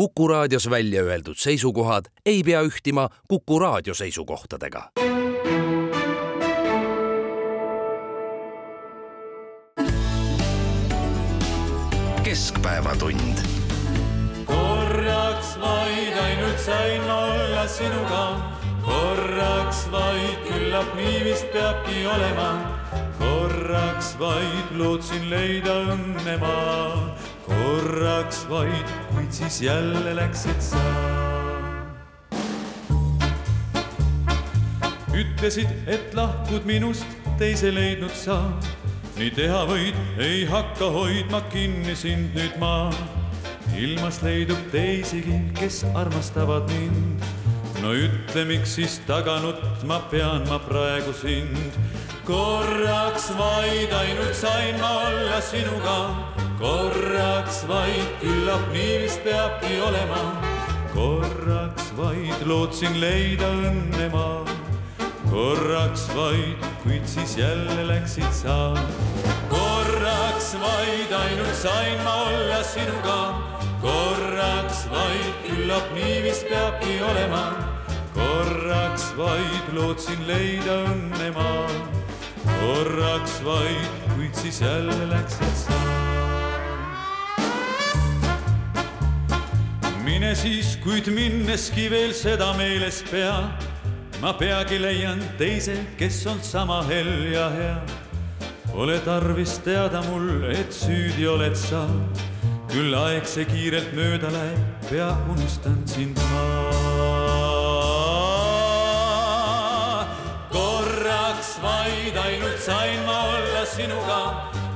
Kuku raadios välja öeldud seisukohad ei pea ühtima Kuku raadio seisukohtadega. keskpäevatund. korraks vaid ainult sain olla sinuga, korraks vaid küllap nii vist peabki olema. korraks vaid lootsin leida õnne ma, korraks vaid, kuid siis jälle läksid sa. ütlesid, et lahkud minust, teise leidnud sa nii teha võid, ei hakka hoidma kinni sind nüüd ma. ilmas leidub teisigi, kes armastavad mind. no ütle, miks siis taga nutma pean ma praegu sind. korraks vaid ainult sain ma olla sinuga, korraks vaid, küllap nii vist peabki olema. korraks vaid lootsin leida õnne ma korraks vaid, kuid siis jälle läksid sa. korraks vaid ainult sain ma olla sinuga, korraks vaid, küllap nii vist peabki olema. korraks vaid lootsin leida õnne ma, korraks vaid, kuid siis jälle läksid sa. Mine siis, kuid minneski veel seda meeles pea ma peagi leian teise, kes on sama hell ja hea. Pole tarvis teada mul, et süüdi oled sa, küll aeg see kiirelt mööda läheb, pea unustan sind ma. korraks vaid ainult sain ma olla sinuga,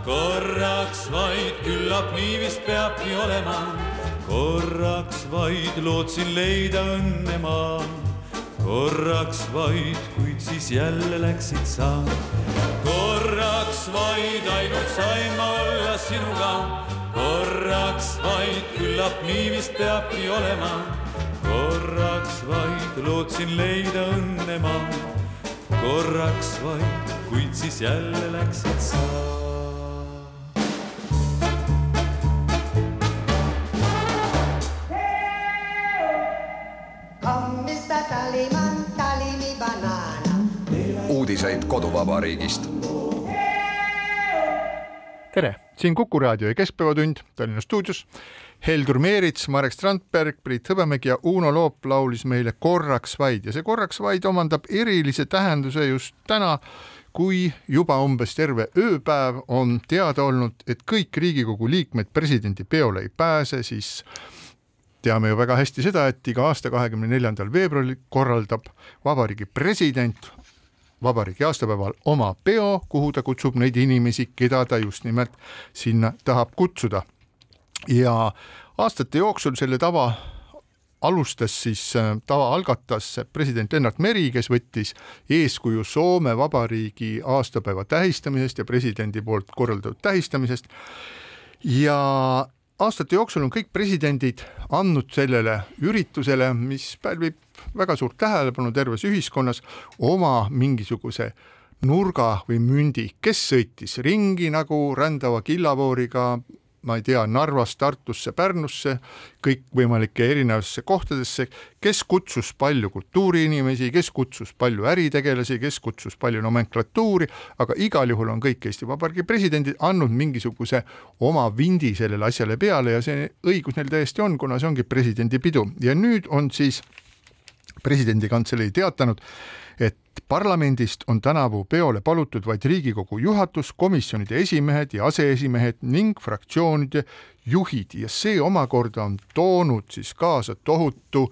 korraks vaid, küllap nii vist peabki olema. Korraks vaid lootsin leida õnne ma korraks vaid, kuid siis jälle läksid sa. korraks vaid ainult sain ma olla sinuga, korraks vaid, küllap nii vist peabki olema. korraks vaid lootsin leida õnne ma, korraks vaid, kuid siis jälle läksid sa uudiseid koduvabariigist. tere, siin Kuku raadio ja Keskpäevatund Tallinna stuudios. Heldur Meerits, Marek Strandberg, Priit Hõbemägi ja Uno Loop laulis meile Korraks vaid ja see korraks vaid omandab erilise tähenduse just täna, kui juba umbes terve ööpäev on teada olnud, et kõik Riigikogu liikmed presidendi peole ei pääse, siis teame ju väga hästi seda, et iga aasta kahekümne neljandal veebruaril korraldab Vabariigi President vabariigi aastapäeval oma peo, kuhu ta kutsub neid inimesi, keda ta just nimelt sinna tahab kutsuda. ja aastate jooksul selle tava alustas siis, tava algatas president Lennart Meri, kes võttis eeskuju Soome Vabariigi aastapäeva tähistamisest ja presidendi poolt korraldatud tähistamisest. ja aastate jooksul on kõik presidendid andnud sellele üritusele, mis pälvib väga suurt tähelepanu terves ühiskonnas, oma mingisuguse nurga või mündi, kes sõitis ringi nagu rändava killavooriga ma ei tea, Narvast Tartusse, Pärnusse, kõikvõimalike erinevatesse kohtadesse, kes kutsus palju kultuuriinimesi, kes kutsus palju äritegelasi, kes kutsus palju nomenklatuuri, aga igal juhul on kõik Eesti Vabariigi presidendid andnud mingisuguse oma vindi sellele asjale peale ja see õigus neil täiesti on, kuna see ongi presidendi pidu. Ja nüüd on siis presidendi kantselei teatanud, et parlamendist on tänavu peole palutud vaid Riigikogu juhatus, komisjonide esimehed ja aseesimehed ning fraktsioonide juhid. Ja see omakorda on toonud siis kaasa tohutu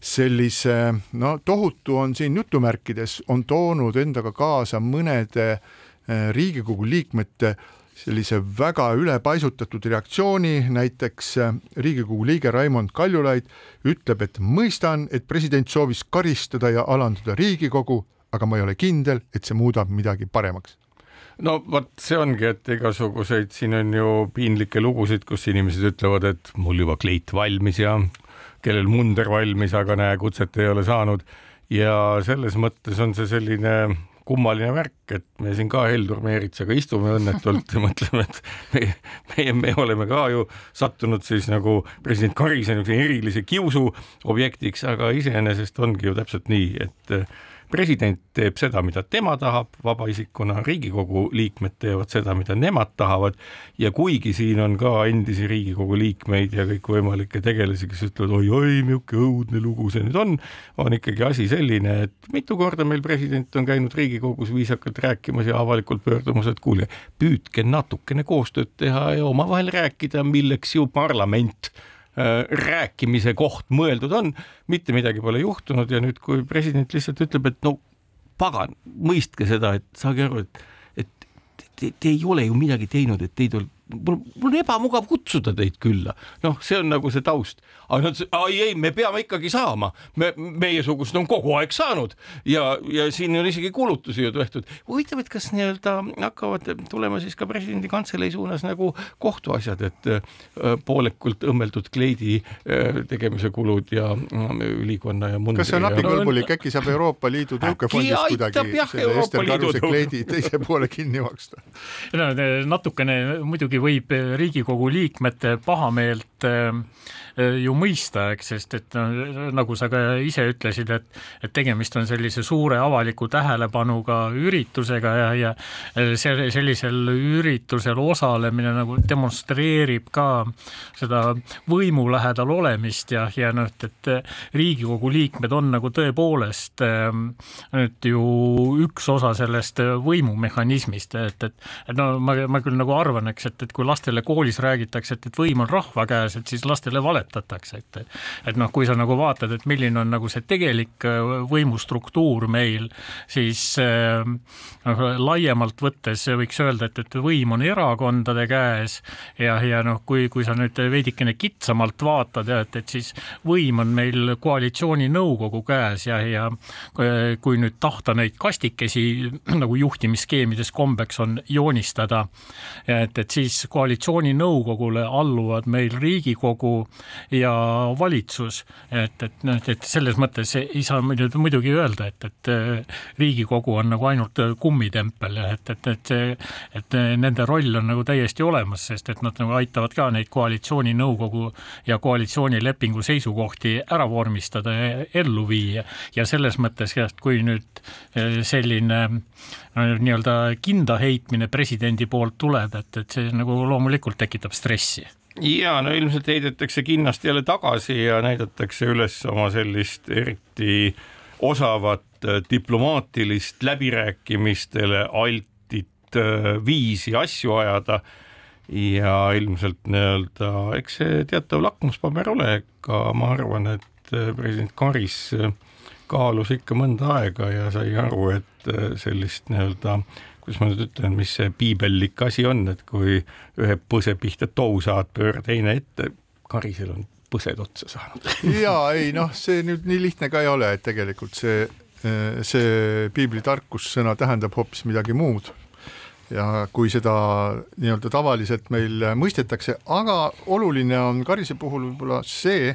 sellise, no tohutu on siin jutumärkides, on toonud endaga kaasa mõnede eh, Riigikogu liikmete sellise väga ülepaisutatud reaktsiooni, näiteks äh, Riigikogu liige Raimond Kaljulaid ütleb, et mõistan, et president soovis karistada ja alandada Riigikogu, aga ma ei ole kindel, et see muudab midagi paremaks no vot, see ongi, et igasuguseid, siin on ju piinlikke lugusid, kus inimesed ütlevad, et mul juba kleit valmis ja kellel munder valmis, aga näe, kutset ei ole saanud. ja selles mõttes on see selline kummaline värk, et me siin ka Heldur Meeritsaga istume õnnetult ja mõtleme, et me, meie, me oleme ka ju sattunud siis nagu president Karise niisuguse erilise kiusu objektiks, aga iseenesest ongi ju täpselt nii, et president teeb seda, mida tema tahab vabaisikuna, Riigikogu liikmed teevad seda, mida nemad tahavad ja kuigi siin on ka endisi Riigikogu liikmeid ja kõikvõimalikke tegelasi, kes ütlevad oi-oi, niisugune õudne lugu see nüüd on, on ikkagi asi selline, et mitu korda meil president on käinud Riigikogus viisakalt rääkimas ja avalikult pöördumas, et kuulge, püüdke natukene koostööd teha ja omavahel rääkida, milleks ju parlament rääkimise koht mõeldud on, mitte midagi pole juhtunud ja nüüd, kui president lihtsalt ütleb, et no pagan, mõistke seda, et saage aru, et, et te, te ei ole ju midagi teinud, et teid on mul, mul on ebamugav kutsuda teid külla, noh, see on nagu see taust, aga nad, ei, ei, me peame ikkagi saama, me, meiesugused on kogu aeg saanud ja, ja siin on isegi kulutusi ju tehtud. huvitav, et kas nii-öelda hakkavad tulema siis ka presidendi kantselei suunas nagu kohtuasjad, et äh, poolekult õmmeldud kleidi äh, tegemise kulud ja äh, ülikonna ja mundri. kas see on abikõlbulik, äkki saab Euroopa Liidu tõukefondist kuidagi selle Ester Karuse kleidi teise poole kinni maksta? no natukene muidugi võib Riigikogu liikmete pahameelt äh, ju mõista, eks, sest et nagu sa ka ise ütlesid, et et tegemist on sellise suure avaliku tähelepanuga üritusega ja, ja äh, see, sellisel üritusel osalemine nagu demonstreerib ka seda võimu lähedal olemist ja, ja noh, et, et Riigikogu liikmed on nagu tõepoolest ähm, nüüd ju üks osa sellest võimumehhanismist, et, et, et no ma, ma küll nagu arvan, eks, et, et kui lastele koolis räägitakse, et, et võim on rahva käes, et siis lastele vale valetatakse, et et noh, kui sa nagu vaatad, et milline on nagu see tegelik äh, võimustruktuur meil, siis äh, noh, laiemalt võttes võiks öelda, et, et võim on erakondade käes ja, ja noh, kui, kui sa nüüd veidikene kitsamalt vaatad ja et, et siis võim on meil koalitsiooninõukogu käes ja, ja kui nüüd tahta neid kastikesi nagu juhtimisskeemides kombeks on joonistada, et, et siis koalitsiooninõukogule alluvad meil Riigikogu ja valitsus, et, et noh, et selles mõttes ei saa muidugi öelda, et, et äh, Riigikogu on nagu ainult kummitempel ja et, et, et see, et nende roll on nagu täiesti olemas, sest et nad nagu aitavad ka neid koalitsiooninõukogu ja koalitsioonilepingu seisukohti ära vormistada ja ellu viia. Ja selles mõttes et kui nüüd äh, selline nii-öelda kinda heitmine presidendi poolt tuleb, et, et see nagu loomulikult tekitab stressi ja no ilmselt heidetakse kinnast jälle tagasi ja näidatakse üles oma sellist eriti osavat äh, diplomaatilist läbirääkimistele altit äh, viisi asju ajada. Ja ilmselt nii-öelda, eks see teatav lakmuspaber ole, aga ma arvan, et äh, president Karis kaalus ikka mõnda aega ja sai aru, et sellist nii-öelda kuidas ma nüüd ütlen, mis see piibellik asi on, et kui ühe põse pihta tou saad, pööra teine ette, karisel on põsed otsa saanud. ja ei noh, see nüüd nii lihtne ka ei ole, et tegelikult see, see piibli tarkussõna tähendab hoopis midagi muud ja kui seda nii-öelda tavaliselt meil mõistetakse, aga oluline on Karise puhul võib-olla see,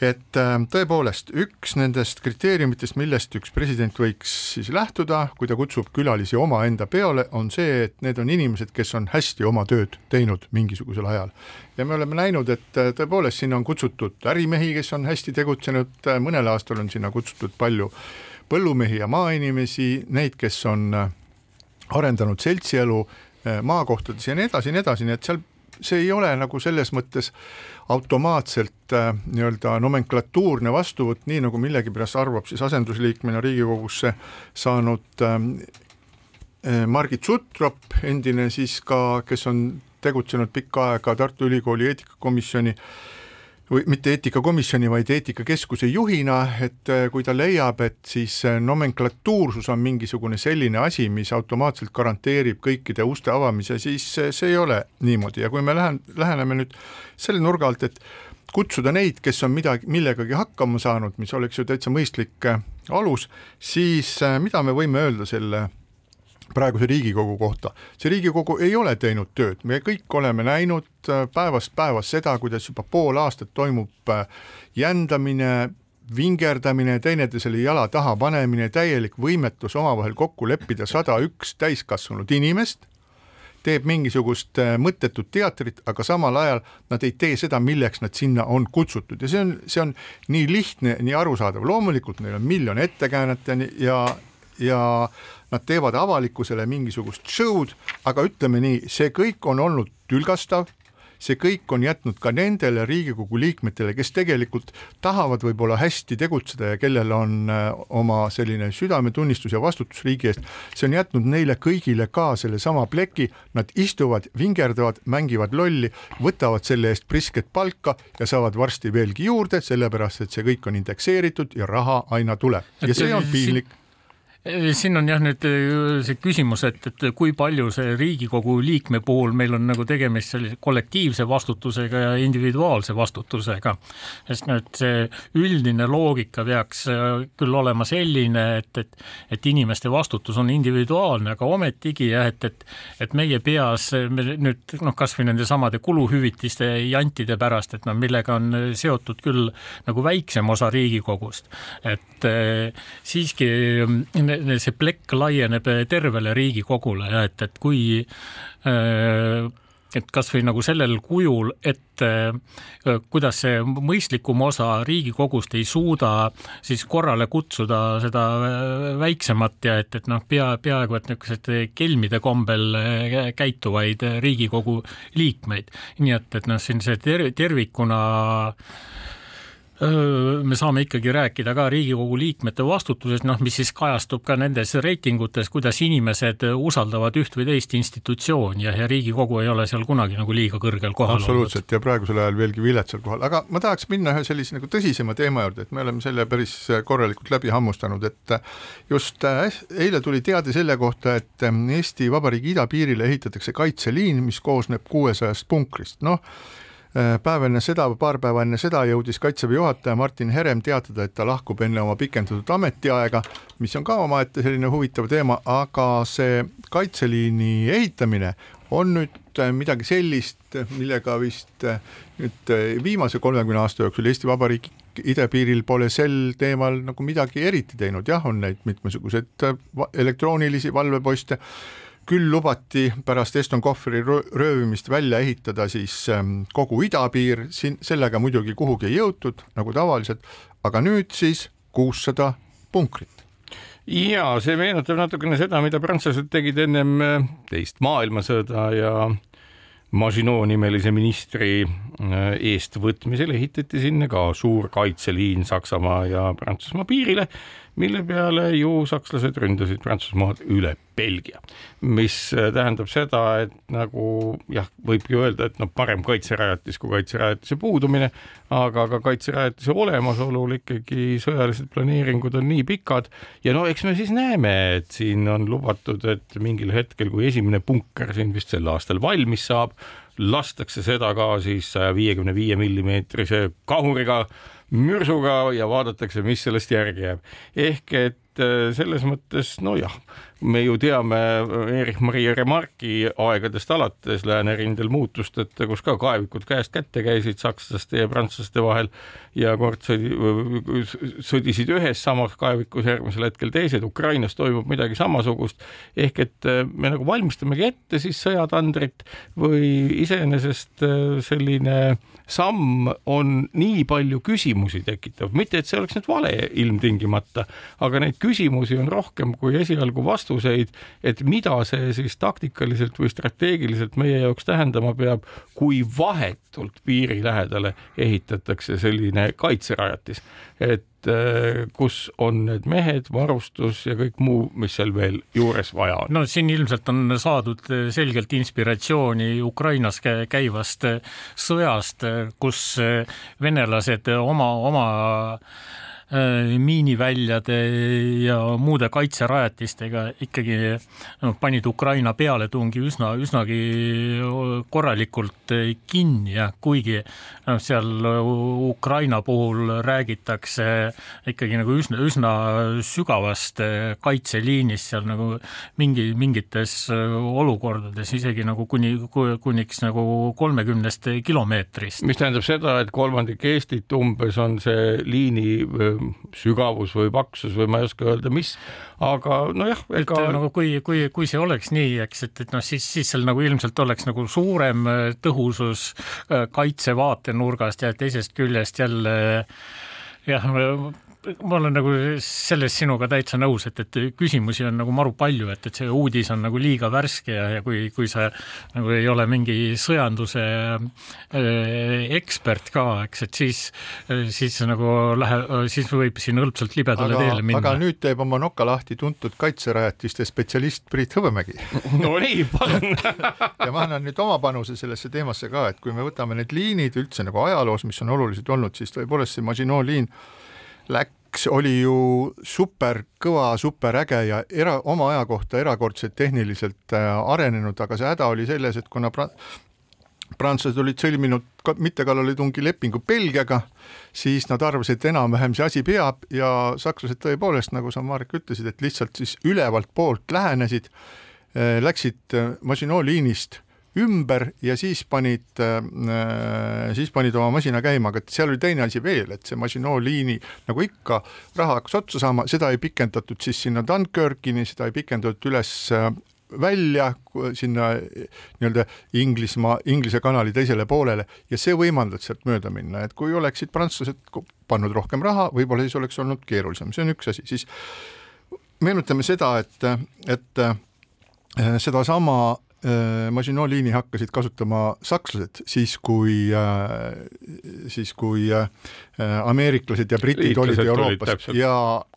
et ähm, tõepoolest üks nendest kriteeriumitest, millest üks president võiks siis lähtuda, kui ta kutsub külalisi omaenda peole, on see, et need on inimesed, kes on hästi oma tööd teinud mingisugusel ajal. ja me oleme näinud, et äh, tõepoolest sinna on kutsutud ärimehi, kes on hästi tegutsenud, äh, mõnel aastal on sinna kutsutud palju põllumehi ja maainimesi, neid, kes on äh, arendanud seltsielu maakohtades ja nii edasi ja nii edasi, nii et seal see ei ole nagu selles mõttes automaatselt äh, nii-öelda nomenklatuurne vastuvõtt, nii nagu millegipärast arvab siis asendusliikmena Riigikogusse saanud ähm, äh, Margit Sutrop, endine siis ka, kes on tegutsenud pikka aega Tartu Ülikooli eetikakomisjoni äh, või mitte eetikakomisjoni, vaid eetikakeskuse juhina, et äh, kui ta leiab, et siis äh, nomenklatuursus on mingisugune selline asi, mis automaatselt garanteerib kõikide uste avamise, siis äh, see ei ole niimoodi. Ja kui me lähen, läheneme nüüd selle nurga alt, et kutsuda neid, kes on midagi, millegagi hakkama saanud, mis oleks ju täitsa mõistlik alus, siis mida me võime öelda selle praeguse Riigikogu kohta. see Riigikogu ei ole teinud tööd, me kõik oleme näinud äh, päevast päevas seda, kuidas juba pool aastat toimub äh, jändamine, vingerdamine, teineteisele jala taha panemine, täielik võimetus omavahel kokku leppida sada üks täiskasvanud inimest, teeb mingisugust äh, mõttetut teatrit, aga samal ajal nad ei tee seda, milleks nad sinna on kutsutud. Ja see on, see on nii lihtne, nii arusaadav, loomulikult neil on miljon ettekäänet ja, ja nad teevad avalikkusele mingisugust show'd, aga ütleme nii, see kõik on olnud tülgastav see kõik on jätnud ka nendele Riigikogu liikmetele, kes tegelikult tahavad võib-olla hästi tegutseda ja kellel on äh, oma selline südametunnistus ja vastutus riigi eest, see on jätnud neile kõigile ka sellesama pleki, nad istuvad, vingerdavad, mängivad lolli, võtavad selle eest prisket palka ja saavad varsti veelgi juurde, sellepärast et see kõik on indekseeritud ja raha aina tuleb. Ja see on piinlik siin on jah nüüd äh, see küsimus, et, et kui palju see Riigikogu liikme puhul meil on nagu tegemist sellise kollektiivse vastutusega ja individuaalse vastutusega. sest nüüd see üldine loogika peaks äh, küll olema selline, et, et, et inimeste vastutus on individuaalne, aga ometigi jah, et, et, et meie peas me nüüd noh, kasvõi nende samade kuluhüvitiste jantide pärast, et noh, millega on seotud küll nagu väiksem osa Riigikogust, et äh, siiski see plekk laieneb tervele Riigikogule ja et, et kui äh, et kasvõi nagu sellel kujul, et äh, kuidas see mõistlikum osa Riigikogust ei suuda siis korrale kutsuda seda väiksemat ja et, et noh, pea, peaaegu et niisugused kelmide kombel käituvaid Riigikogu liikmeid. nii et, et noh, siin see ter-, tervikuna äh, me saame ikkagi rääkida ka Riigikogu liikmete vastutusest, noh, mis siis kajastub ka nendes reitingutes, kuidas inimesed usaldavad üht või teist institutsiooni ja, ja Riigikogu ei ole seal kunagi nagu liiga kõrgel kohal absoluutselt olnud. ja praegusel ajal veelgi viletsal kohal, aga ma tahaks minna ühe sellise nagu tõsisema teema juurde, et me oleme selle päris korralikult läbi hammustanud, et just äh, eile tuli teade selle kohta, et äh, Eesti Vabariigi idapiirile ehitatakse kaitseliin, mis koosneb kuuesajast punkrist, noh päev enne seda, paar päeva enne seda jõudis Kaitseväe juhataja Martin Herem teatada, et ta lahkub enne oma pikendatud ametiaega, mis on ka omaette selline huvitav teema, aga see kaitseliini ehitamine on nüüd äh, midagi sellist, millega vist äh, nüüd viimase kolmekümne aasta jooksul Eesti Vabariik idapiiril pole sel teemal nagu midagi eriti teinud, jah, on neid mitmesuguseid elektroonilisi valveposte küll lubati pärast Eston Kohvri röövimist välja ehitada siis ähm, kogu idapiir, siin sellega muidugi kuhugi ei jõutud, nagu tavaliselt, aga nüüd siis kuussada punkrit. Ja see meenutab natukene seda, mida prantslased tegid ennem äh, teist maailmasõda ja Maginot nimelise ministri äh, eestvõtmisel ehitati sinna ka suur kaitseliin Saksamaa ja Prantsusmaa piirile mille peale ju sakslased ründasid Prantsusmaad üle Belgia, mis äh, tähendab seda, et nagu jah, võibki öelda, et noh, parem kaitserajatis kui kaitserajatise puudumine, aga ka kaitserajatise olemasolul ikkagi sõjalised planeeringud on nii pikad ja no eks me siis näeme, et siin on lubatud, et mingil hetkel, kui esimene punker siin vist sel aastal valmis saab, lastakse seda ka siis saja viiekümne viie millimeetrise kahuriga mürsuga ja vaadatakse, mis sellest järgi jääb. ehk et äh, selles mõttes nojah me ju teame Erich-Maria Remarque'i aegadest alates läänerindel muutust, et kus ka kaevikud käest kätte käisid sakslaste ja prantslaste vahel ja kord sõdi, sõdisid ühes samas kaevikus, järgmisel hetkel teised, Ukrainas toimub midagi samasugust, ehk et äh, me nagu valmistamegi ette siis sõjatandrit või iseenesest äh, selline samm on nii palju küsimusi tekitav, mitte et see oleks nüüd vale ilmtingimata, aga neid küsimusi on rohkem kui esialgu vastuseid vastuseid, et mida see siis taktikaliselt või strateegiliselt meie jaoks tähendama peab, kui vahetult piiri lähedale ehitatakse selline kaitserajatis, et äh, kus on need mehed, varustus ja kõik muu, mis seal veel juures vaja on. no siin ilmselt on saadud selgelt inspiratsiooni Ukrainas käivast sõjast, kus venelased oma, oma miiniväljade ja muude kaitserajatistega ikkagi noh, panid Ukraina pealetungi üsna, üsnagi korralikult kinni ja kuigi noh, seal Ukraina puhul räägitakse ikkagi nagu üsna, üsna sügavast kaitseliinist seal nagu mingi, mingites olukordades isegi nagu kuni, kuniks nagu kolmekümnest kilomeetrist. mis tähendab seda, et kolmandik Eestit umbes on see liini sügavus või paksus või ma ei oska öelda, mis, aga nojah, ega nagu kui, kui, kui see oleks nii, eks, et, et noh, siis, siis seal nagu ilmselt oleks nagu suurem tõhusus kaitse vaatenurgast ja teisest küljest jälle jah, ma olen nagu selles sinuga täitsa nõus, et, et küsimusi on nagu maru palju, et, et see uudis on nagu liiga värske ja, ja kui, kui sa nagu ei ole mingi sõjanduse äh, ekspert ka, eks, et siis, siis nagu lähe, siis võib siin hõlpsalt libedale aga, teele minna. aga nüüd teeb oma noka lahti tuntud kaitserajatiste spetsialist Priit Hõbemägi no nii, palun ja ma annan nüüd oma panuse sellesse teemasse ka, et kui me võtame need liinid üldse nagu ajaloos, mis on olulised olnud, siis tõepoolest see Maginot liin läks, oli ju super kõva, super äge ja era, oma aja kohta erakordselt tehniliselt äh, arenenud, aga see häda oli selles, et kuna pra-, prantslased olid sõlminud mittekallaletungi lepingu Belgiaga, siis nad arvasid, et enam-vähem see asi peab ja sakslased tõepoolest, nagu sa, Marek, ütlesid, et lihtsalt siis ülevalt poolt lähenesid, äh, läksid äh, Maginot liinist ümber ja siis panid äh,, siis panid oma masina käima, aga seal oli teine asi veel, et see Maginot liini nagu ikka, raha hakkas otsa saama, seda ei pikendatud siis sinna Dunkirkini, seda ei pikendatud üles äh, välja sinna nii-öelda Inglismaa, Inglise kanali teisele poolele ja see võimaldas sealt mööda minna, et kui oleksid prantslased pannud rohkem raha, võib-olla siis oleks olnud keerulisem, see on üks asi, siis meenutame seda, et, et äh, sedasama Äh, Maginot liini hakkasid kasutama sakslased siis, kui, äh, siis kui äh, ameeriklased ja britid Liitlased olid Euroopas. olid ja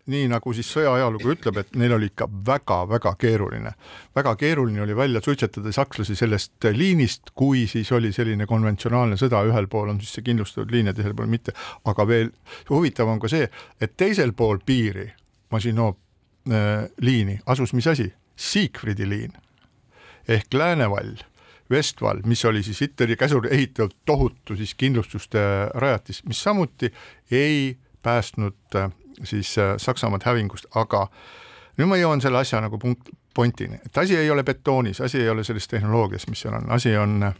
nii nagu siis sõja ajalugu ütleb, et neil oli ikka väga-väga keeruline, väga keeruline oli välja suitsetada sakslasi sellest liinist, kui siis oli selline konventsionaalne sõda, ühel pool on siis see kindlustatud liin ja teisel pool mitte, aga veel huvitav on ka see, et teisel pool piiri Maginot äh, liini asus mis asi? Siegfriedi liin ehk Läänevall, Vestvall, mis oli siis Hitleri käsul ehitatud tohutu siis kindlustuste rajatis, mis samuti ei päästnud äh, siis äh, Saksamaad hävingust, aga nüüd ma jõuan selle asja nagu punkt, pointini, et asi ei ole betoonis, asi ei ole selles tehnoloogias, mis seal on, asi on äh,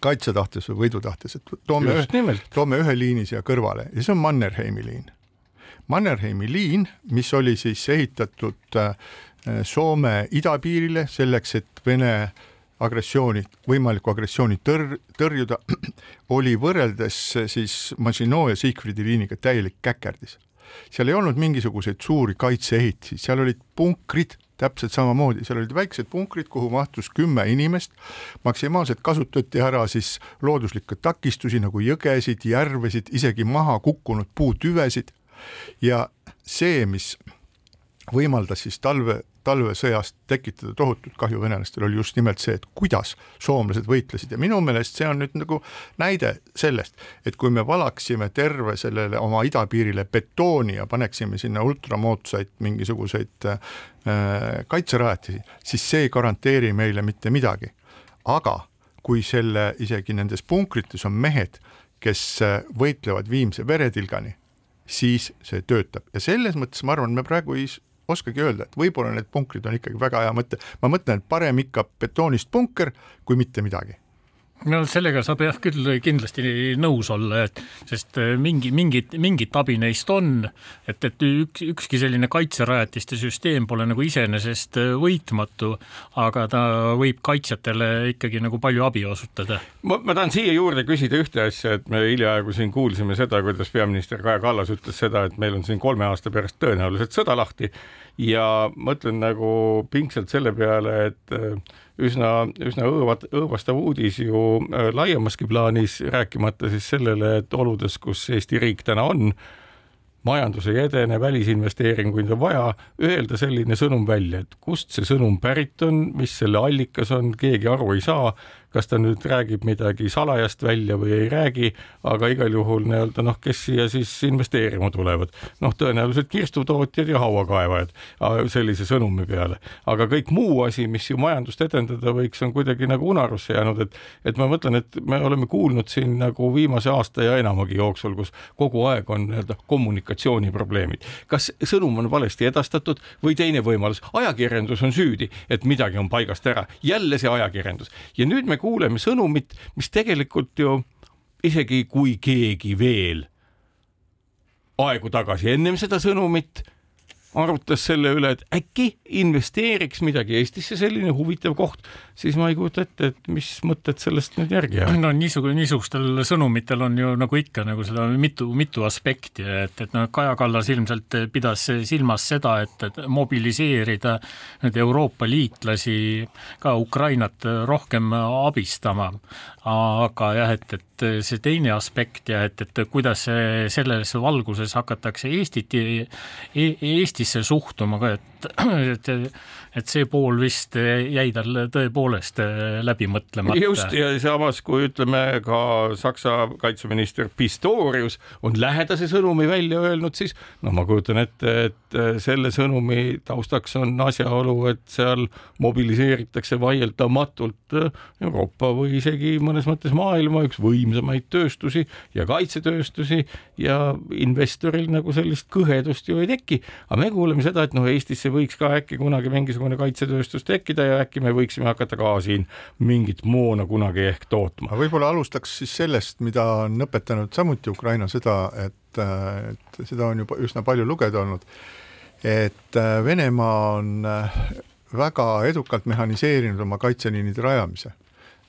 kaitsetahtes või võidutahtes, et toome, toome ühe liini siia kõrvale ja see on Mannerheimi liin. Mannerheimi liin, mis oli siis ehitatud Soome idapiirile selleks, et Vene agressiooni, võimalikku agressiooni tõr-, tõrjuda, oli võrreldes siis Maginot ja Siegfriedi liiniga täielik käkerdis. seal ei olnud mingisuguseid suuri kaitseehitisi, seal olid punkrid täpselt samamoodi, seal olid väiksed punkrid, kuhu mahtus kümme inimest, maksimaalselt kasutati ära siis looduslikke takistusi nagu jõgesid, järvesid, isegi maha kukkunud puutüvesid ja see, mis võimaldas siis talve talvesõjast tekitada tohutut kahju venelastel, oli just nimelt see, et kuidas soomlased võitlesid ja minu meelest see on nüüd nagu näide sellest, et kui me valaksime terve sellele oma idapiirile betooni ja paneksime sinna ultramoodsaid mingisuguseid äh, kaitserajatisi, siis see ei garanteeri meile mitte midagi. aga kui selle isegi nendes punkrites on mehed, kes äh, võitlevad viimse veretilgani, siis see töötab ja selles mõttes ma arvan, me praegu ei oskagi öelda, et võib-olla need punkrid on ikkagi väga hea mõte, ma mõtlen, et parem ikka betoonist punker kui mitte midagi no sellega saab jah küll kindlasti nõus olla, et sest äh, mingi, mingit, mingit abi neist on, et, et üks, ükski selline kaitserajatiste süsteem pole nagu iseenesest äh, võitmatu, aga ta võib kaitsjatele ikkagi nagu palju abi osutada. ma, ma tahan siia juurde küsida ühte asja, et me hiljaaegu siin kuulsime seda, kuidas peaminister Kaja Kallas ütles seda, et meil on siin kolme aasta pärast tõenäoliselt sõda lahti ja mõtlen nagu pingsalt selle peale, et äh, üsna, üsna õõvat, õõvastav uudis ju äh, laiemaski plaanis, rääkimata siis sellele, et oludes, kus Eesti riik täna on, majandus ei edene, välisinvesteeringuid on vaja, öelda selline sõnum välja, et kust see sõnum pärit on, mis selle allikas on, keegi aru ei saa kas ta nüüd räägib midagi salajast välja või ei räägi, aga igal juhul nii-öelda noh, kes siia siis investeerima tulevad, noh, tõenäoliselt kirstutootjad ja hauakaevajad sellise sõnumi peale, aga kõik muu asi, mis ju majandust edendada võiks, on kuidagi nagu unarusse jäänud, et et ma mõtlen, et me oleme kuulnud siin nagu viimase aasta ja enamagi jooksul, kus kogu aeg on nii-öelda kommunikatsiooniprobleemid. kas sõnum on valesti edastatud või teine võimalus, ajakirjandus on süüdi, et midagi on paigast ära, jälle see ajakirjandus. Ja nüüd me kuuleme sõnumit, mis tegelikult ju isegi kui keegi veel aegu tagasi ennem seda sõnumit arutas selle üle, et äkki investeeriks midagi Eestisse, selline huvitav koht, siis ma ei kujuta ette, et mis mõtted sellest nüüd järgi jäävad. no niisugune, niisugustel sõnumitel on ju nagu ikka nagu seda mitu, mitu aspekti, et, et noh, Kaja Kallas ilmselt pidas silmas seda, et, et mobiliseerida nüüd Euroopa liitlasi ka Ukrainat rohkem abistama. aga jah, et, et see teine aspekt ja et, et kuidas selles valguses hakatakse Eestit e, Eesti Eestisse suhtuma ka, et, et, et see pool vist jäi tal tõepoolest läbi mõtlemata. just ja samas, kui ütleme ka Saksa kaitseminister Pistorius on lähedase sõnumi välja öelnud, siis noh, ma kujutan ette, et selle sõnumi taustaks on asjaolu, et seal mobiliseeritakse vaieldamatult Euroopa või isegi mõnes mõttes maailma üks võimsamaid tööstusi ja kaitsetööstusi ja investoril nagu sellist kõhedust ju ei teki, aga me kuuleme seda, et noh, Eestisse võiks ka äkki kunagi mingisugune kaitsetööstus tekkida ja äkki me võiksime hakata ka siin mingit moona kunagi ehk tootma. võib-olla alustaks siis sellest, mida on õpetanud samuti Ukraina sõda, et, et seda on juba üsna palju lugeda olnud, et Venemaa on väga edukalt mehhaniseerinud oma kaitseliinide rajamise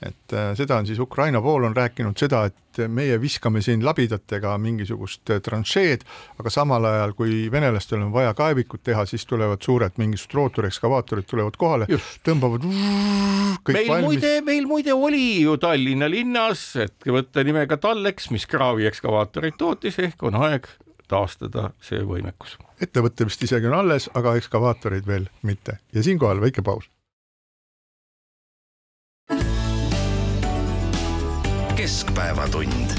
et äh, seda on siis Ukraina pool on rääkinud seda, et meie viskame siin labidatega mingisugust äh, tranšeed, aga samal ajal, kui venelastel on vaja kaevikut teha, siis tulevad suured mingisugused rootorekskavaatorid tulevad kohale, tõmbavad kõik meil valmis. muide, meil muide oli ju Tallinna linnas ettevõtte nimega Tallex, mis kraaviekskavaatoreid tootis, ehk on aeg taastada see võimekus. ettevõte vist isegi on alles, aga ekskavaatoreid veel mitte ja siinkohal väike paus. Keskpäevatund.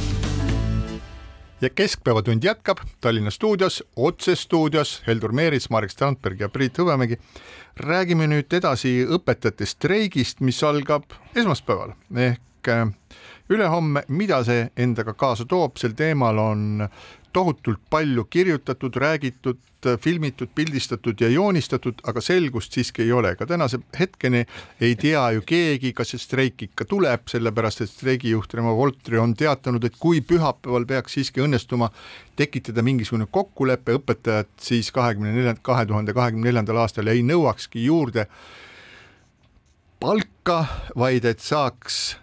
ja Keskpäevatund jätkab Tallinna stuudios, otsestuudios Heldur Meerits, Marek Strandberg ja Priit Hõbemägi. räägime nüüd edasi õpetajate streigist, mis algab esmaspäeval ehk äh, ülehomme, mida see endaga kaasa toob, sel teemal on tohutult palju kirjutatud, räägitud, filmitud, pildistatud ja joonistatud, aga selgust siiski ei ole, ka tänase hetkeni ei tea ju keegi, kas see streik ikka tuleb, sellepärast et streigijuht Remo Voltri on teatanud, et kui pühapäeval peaks siiski õnnestuma tekitada mingisugune kokkulepe, õpetajad siis kahekümne neljanda, kahe tuhande kahekümne neljandal aastal ei nõuakski juurde palka, vaid et saaks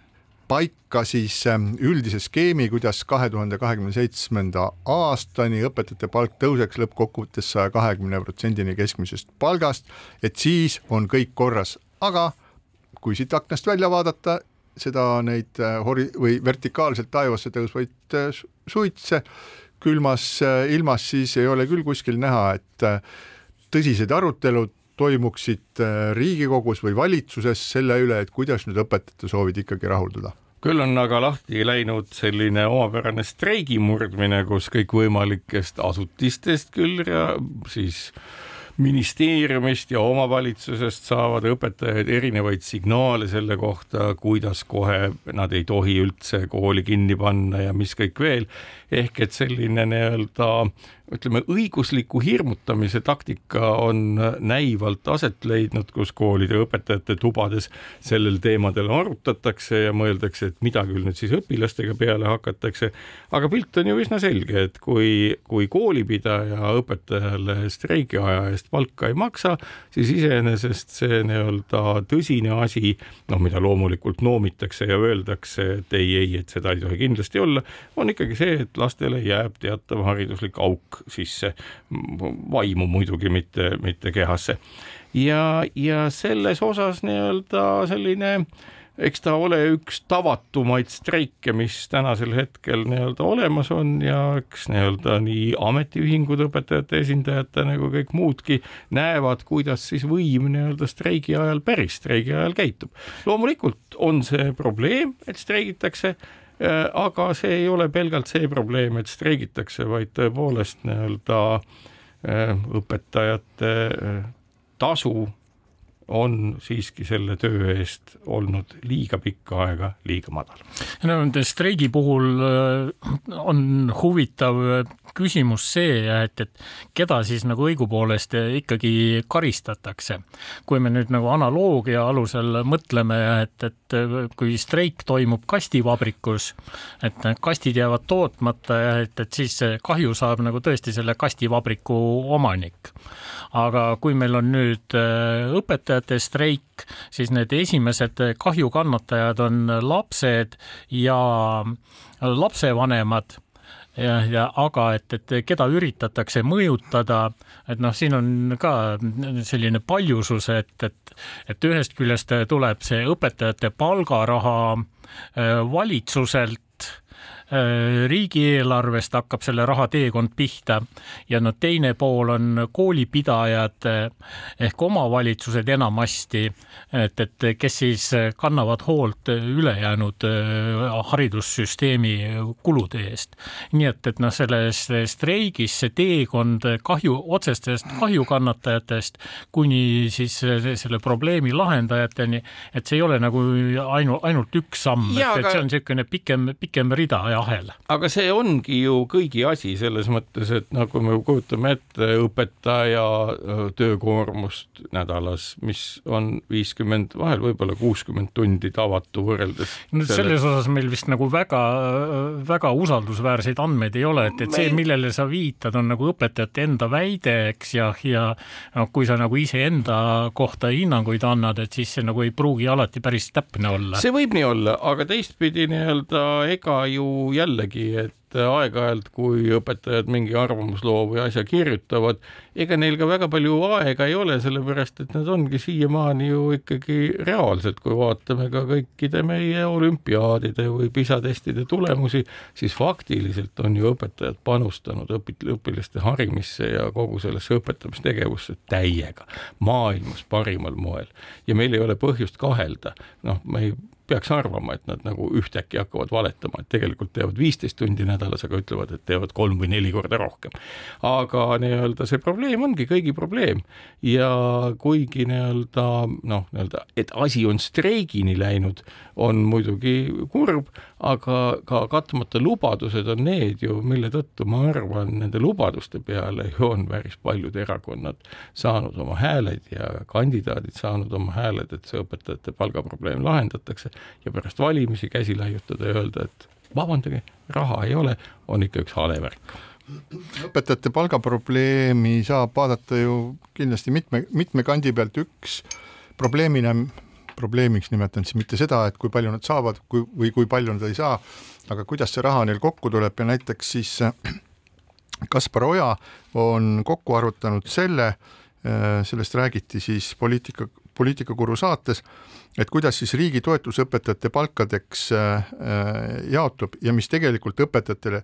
paika siis ähm, üldise skeemi, kuidas kahe tuhande kahekümne seitsmenda aastani õpetajate palk tõuseks lõppkokkuvõttes saja kahekümne protsendini keskmisest palgast, et siis on kõik korras, aga kui siit aknast välja vaadata, seda neid äh, hori- või vertikaalselt taevasse tõusvaid äh, suitse külmas äh, ilmas, siis ei ole küll kuskil näha, et tõsised arutelud toimuksid Riigikogus või valitsuses selle üle, et kuidas nüüd õpetajate soovid ikkagi rahuldada küll on aga lahti läinud selline omapärane streigi murdmine, kus kõikvõimalikest asutistest küll ja siis ministeeriumist ja omavalitsusest saavad õpetajad erinevaid signaale selle kohta, kuidas kohe nad ei tohi üldse kooli kinni panna ja mis kõik veel. ehk et selline nii-öelda ütleme, õigusliku hirmutamise taktika on näivalt aset leidnud, kus koolide õpetajate tubades sellel teemadel arutatakse ja mõeldakse, et mida küll nüüd siis õpilastega peale hakatakse. aga pilt on ju üsna selge, et kui, kui koolipidaja õpetajale streigi aja eest palka ei maksa, siis iseenesest see nii-öelda tõsine asi, noh, mida loomulikult noomitakse ja öeldakse, et ei, ei, et seda ei tohi kindlasti olla, on ikkagi see, et lastele jääb teatav hariduslik auk sisse, vaimu muidugi, mitte, mitte kehasse. ja, ja selles osas nii-öelda selline eks ta ole üks tavatumaid streike, mis tänasel hetkel nii-öelda olemas on ja eks nii-öelda nii ametiühingud õpetajate esindajate nagu kõik muudki näevad, kuidas siis võim nii-öelda streigi ajal, päris streigi ajal käitub. loomulikult on see probleem, et streigitakse aga see ei ole pelgalt see probleem, et streigitakse, vaid tõepoolest nii-öelda äh, õpetajate äh, tasu on siiski selle töö eest olnud liiga pikka aega liiga madal. no nende streigi puhul on huvitav küsimus see, et, et keda siis nagu õigupoolest ikkagi karistatakse. kui me nüüd nagu analoogia alusel mõtleme, et, et kui streik toimub kastivabrikus, et kastid jäävad tootmata ja et, et siis kahju saab nagu tõesti selle kastivabriku omanik aga kui meil on nüüd äh, õpetajate streik, siis need esimesed kahjukannatajad on lapsed ja lapsevanemad ja, ja aga et, et keda üritatakse mõjutada, et noh, siin on ka selline paljusus, et, et, et ühest küljest tuleb see õpetajate palgaraha äh, valitsuselt, riigieelarvest hakkab selle raha teekond pihta ja no teine pool on koolipidajad eh, ehk omavalitsused enamasti, et, et kes siis kannavad hoolt ülejäänud eh, haridussüsteemi kulude eest. nii et, et noh, selles streigis see teekond kahju, otsestest kahjukannatajatest kuni siis selle probleemi lahendajateni, et see ei ole nagu ainu, ainult üks samm, et, et see on niisugune pikem, pikem rida ahel. aga see ongi ju kõigi asi selles mõttes, et nagu me kujutame ette õpetaja töökoormust nädalas, mis on viiskümmend, vahel võib-olla kuuskümmend tundi tavatu võrreldes. no selles selle... osas meil vist nagu väga, väga usaldusväärseid andmeid ei ole, et, et see, millele sa viitad, on nagu õpetajate enda väide, eks, ja, ja noh, kui sa nagu iseenda kohta hinnanguid annad, et siis see nagu ei pruugi alati päris täpne olla. see võib nii olla, aga teistpidi nii-öelda ega ju jällegi, et aeg-ajalt, kui õpetajad mingi arvamusloo või asja kirjutavad, ega neil ka väga palju aega ei ole, sellepärast et nad ongi siiamaani ju ikkagi reaalsed, kui vaatame ka kõikide meie olümpiaadide või PISA testide tulemusi, siis faktiliselt on ju õpetajad panustanud õpit-, õpilaste harimisse ja kogu sellesse õpetamistegevusse täiega, maailmas parimal moel. ja meil ei ole põhjust kahelda, noh, me ei peaks arvama, et nad nagu ühtäkki hakkavad valetama, et tegelikult teevad viisteist tundi nädalas, aga ütlevad, et teevad kolm või neli korda rohkem. aga nii-öelda see probleem ongi kõigi probleem ja kuigi nii-öelda noh, nii-öelda, et asi on streigini läinud, on muidugi kurb, aga ka katmata lubadused on need ju, mille tõttu ma arvan, nende lubaduste peale ju on päris paljud erakonnad saanud oma hääled ja kandidaadid saanud oma hääled, et see õpetajate palgaprobleem lahendatakse ja pärast valimisi käsi laiutada ja öelda, et vabandage, raha ei ole, on ikka üks hale värk. Õpetajate palgaprobleemi saab vaadata ju kindlasti mitme, mitme kandi pealt, üks probleemina, probleemiks nimetan siis mitte seda, et kui palju nad saavad, kui, või kui palju nad ei saa, aga kuidas see raha neil kokku tuleb ja näiteks siis Kaspar Oja on kokku arvutanud selle, sellest räägiti siis poliitika poliitikakuru saates, et kuidas siis riigi toetus õpetajate palkadeks äh, äh, jaotub ja mis tegelikult õpetajatele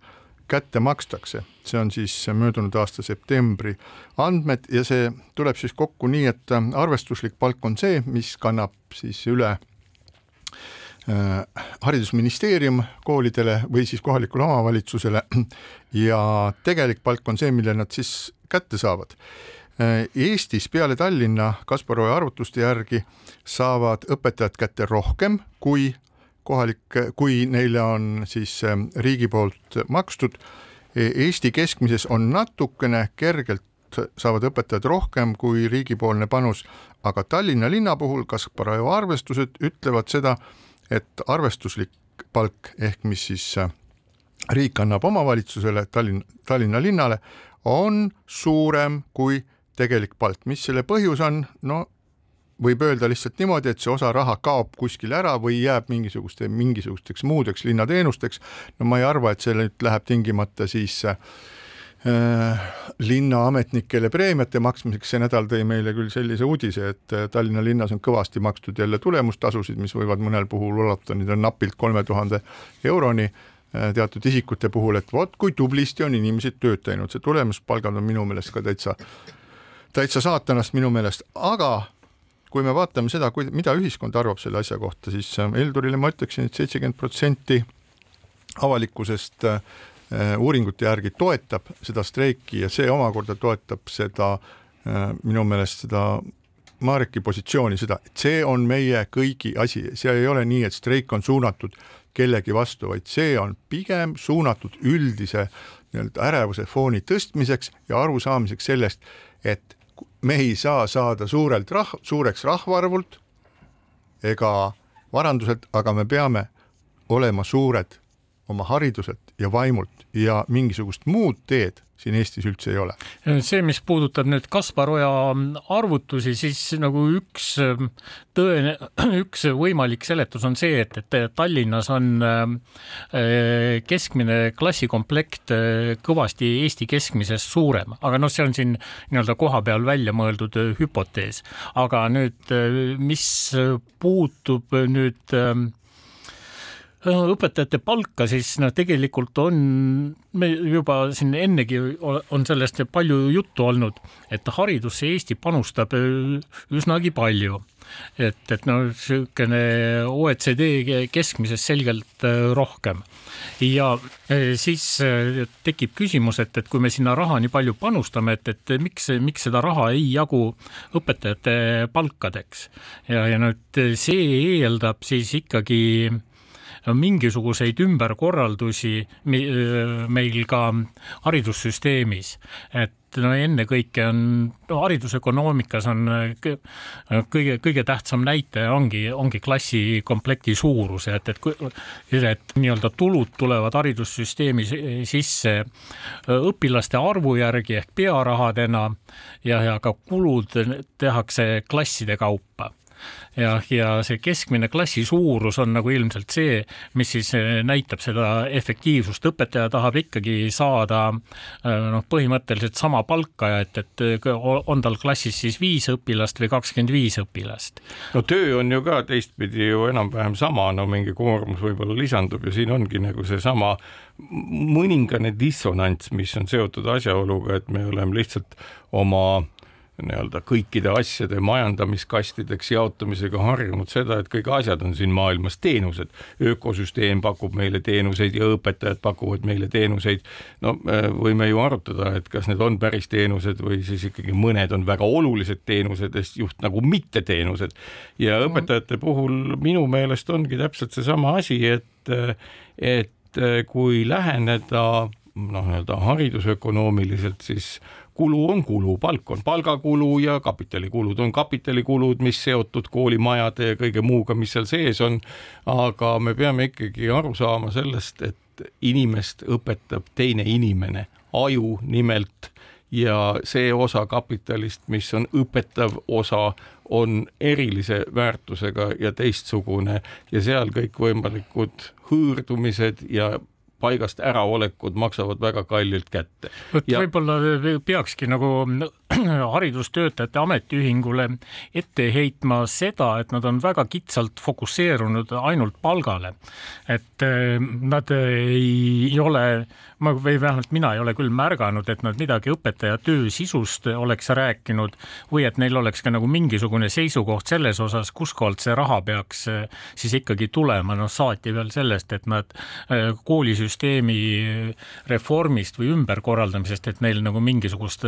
kätte makstakse, see on siis möödunud aasta septembri andmed ja see tuleb siis kokku nii, et äh, arvestuslik palk on see, mis kannab siis üle haridusministeerium koolidele või siis kohalikule omavalitsusele ja tegelik palk on see, mille nad siis kätte saavad. Äh, Eestis peale Tallinna Kasparovi arvutuste järgi saavad õpetajad kätte rohkem kui kohalik, kui neile on siis äh, riigi poolt makstud. E, Eesti keskmises on natukene kergelt saavad õpetajad rohkem kui riigipoolne panus, aga Tallinna linna puhul Kasparovi arvestused ütlevad seda, et arvestuslik palk ehk mis siis äh, riik annab omavalitsusele, Tallinn, Tallinna linnale, on suurem kui tegelik palk, mis selle põhjus on, no võib öelda lihtsalt niimoodi, et see osa raha kaob kuskile ära või jääb mingisuguste, mingisugusteks muudeks linnateenusteks. no ma ei arva, et see nüüd läheb tingimata siis äh, linnaametnikele preemiate maksmiseks, see nädal tõi meile küll sellise uudise, et äh, Tallinna linnas on kõvasti makstud jälle tulemustasusid, mis võivad mõnel puhul ulatuda napilt kolme tuhande euroni äh, teatud isikute puhul, et vot kui tublisti on inimesed tööd teinud, see tulemuspalgad on minu meelest ka täitsa täitsa saatanast minu meelest, aga kui me vaatame seda, kui, mida ühiskond arvab selle asja kohta, siis äh, Eldurile ma ütleksin et, et seitsekümmend protsenti avalikkusest äh, uuringute järgi toetab seda streiki ja see omakorda toetab seda äh, minu meelest seda Mareki positsiooni, seda, et see on meie kõigi asi, see ei ole nii, et streik on suunatud kellegi vastu, vaid see on pigem suunatud üldise nii-öelda ärevuse fooni tõstmiseks ja arusaamiseks sellest, et me ei saa saada suurelt rah-, suureks rahvaarvult ega varanduselt, aga me peame olema suured oma hariduselt ja vaimult ja mingisugust muud teed siin Eestis üldse ei ole. see, mis puudutab nüüd Kaspar Oja arvutusi, siis nagu üks tõene, üks võimalik seletus on see, et, et Tallinnas on äh, keskmine klassikomplekt äh, kõvasti Eesti keskmisest suurem, aga noh, see on siin nii-öelda koha peal välja mõeldud äh, hüpotees. aga nüüd, mis puutub nüüd õpetajate palka, siis noh, tegelikult on, me juba siin ennegi on sellest palju juttu olnud, et haridusse Eesti panustab üsnagi palju. et, et no niisugune OECD keskmisest selgelt rohkem ja siis tekib küsimus, et, et kui me sinna raha nii palju panustame, et, et miks, miks seda raha ei jagu õpetajate palkadeks ja, ja et see eeldab siis ikkagi mingisuguseid ümberkorraldusi meil ka haridussüsteemis, et no ennekõike on no, haridusökonoomikas on kõige, kõige tähtsam näitaja ongi, ongi klassikomplekti suurus, et, et, et nii-öelda tulud tulevad haridussüsteemi sisse õpilaste arvu järgi ehk pearahadena ja, ja ka kulud tehakse klasside kaupa ja, ja see keskmine klassi suurus on nagu ilmselt see, mis siis eh, näitab seda efektiivsust, õpetaja tahab ikkagi saada eh, noh, põhimõtteliselt sama palka et, et eh, on tal klassis siis viis õpilast või kakskümmend viis õpilast. no töö on ju ka teistpidi ju enam-vähem sama, no mingi koormus võib-olla lisandub ja siin ongi nagu seesama mõningane dissonants, mis on seotud asjaoluga, et me oleme lihtsalt oma nii-öelda kõikide asjade majandamiskastideks jaotamisega harjunud seda, et kõik asjad on siin maailmas teenused. ökosüsteem pakub meile teenuseid ja õpetajad pakuvad meile teenuseid. no võime ju arutada, et kas need on päris teenused või siis ikkagi mõned on väga olulised teenused, just nagu mitteteenused. ja mhm. õpetajate puhul minu meelest ongi täpselt seesama asi, et, et kui läheneda noh, nii-öelda haridusökonoomiliselt, siis kulu on kulu, palk on palgakulu ja kapitalikulud on kapitalikulud, mis seotud koolimajade ja kõige muuga, mis seal sees on. aga me peame ikkagi aru saama sellest, et inimest õpetab teine inimene, aju nimelt ja see osa kapitalist, mis on õpetav osa, on erilise väärtusega ja teistsugune ja seal kõikvõimalikud hõõrdumised ja paigast äraolekud maksavad väga kallilt kätte. vot ja... võib-olla peakski nagu haridustöötajate ametiühingule ette heitma seda, et nad on väga kitsalt fokusseerunud ainult palgale. et eh, nad ei ole, ma või vähemalt mina ei ole küll märganud, et nad midagi õpetaja töö sisust oleks rääkinud või et neil oleks ka nagu mingisugune seisukoht selles osas, kuskohalt see raha peaks eh, siis ikkagi tulema, noh saati veel sellest, et nad eh, koolisüsteemi reformist või ümberkorraldamisest, et neil nagu mingisugust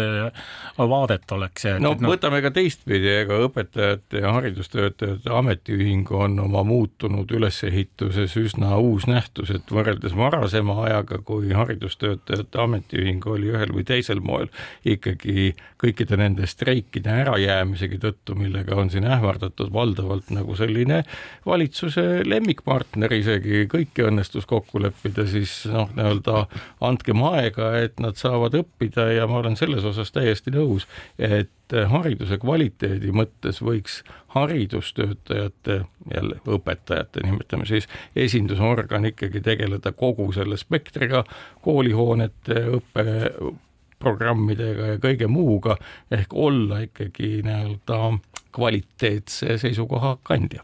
vaadet oleks. no et, võtame ka teistpidi, ega õpetajate ja haridustöötajate ametiühing on oma muutunud ülesehituses üsna uus nähtus, et võrreldes varasema ajaga, kui haridustöötajate ametiühing oli ühel või teisel moel ikkagi kõikide nende streikide ärajäämisegi tõttu, millega on siin ähvardatud valdavalt nagu selline valitsuse lemmikpartner isegi, kõike õnnestus kokku leppida, siis noh, nii-öelda andkem aega, et nad saavad õppida ja ma olen selles osas täiesti nõus, et hariduse kvaliteedi mõttes võiks haridustöötajate, jälle õpetajate, nimetame siis, esindusorgan ikkagi tegeleda kogu selle spektriga, koolihoonete, õppe programmidega ja kõige muuga, ehk olla ikkagi nii-öelda kvaliteetse seisukoha kandja.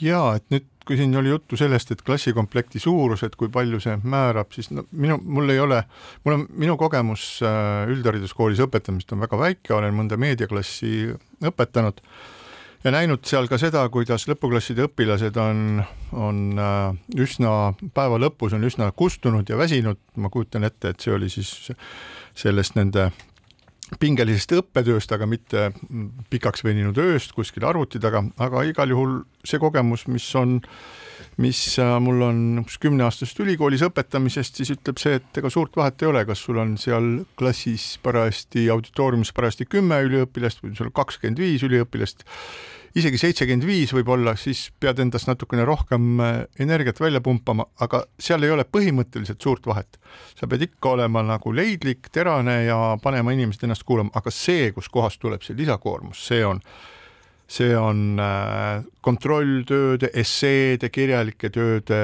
ja et nüüd kui siin oli juttu sellest, et klassikomplekti suurus, et kui palju see määrab, siis no minu, mul ei ole, mul on, minu kogemus äh, üldhariduskoolis õpetamist on väga väike, olen mõnda meediaklassi õpetanud ja näinud seal ka seda, kuidas lõpuklasside õpilased on, on äh, üsna, päeva lõpus on üsna kustunud ja väsinud, ma kujutan ette, et see oli siis sellest nende pingelisest õppetööst, aga mitte pikaks veninud ööst kuskil arvuti taga, aga igal juhul see kogemus, mis on, mis äh, mul on kümneaastasest ülikoolis õpetamisest, siis ütleb see, et ega suurt vahet ei ole, kas sul on seal klassis parajasti, auditooriumis parajasti kümme üliõpilast või sul kakskümmend viis üliõpilast isegi seitsekümmend viis võib-olla, siis pead endast natukene rohkem äh, energiat välja pumpama, aga seal ei ole põhimõtteliselt suurt vahet. sa pead ikka olema nagu leidlik, terane ja panema inimesed ennast kuulama, aga see, kuskohast tuleb see lisakoormus, see on see on äh, kontrolltööde, esseede, kirjalike tööde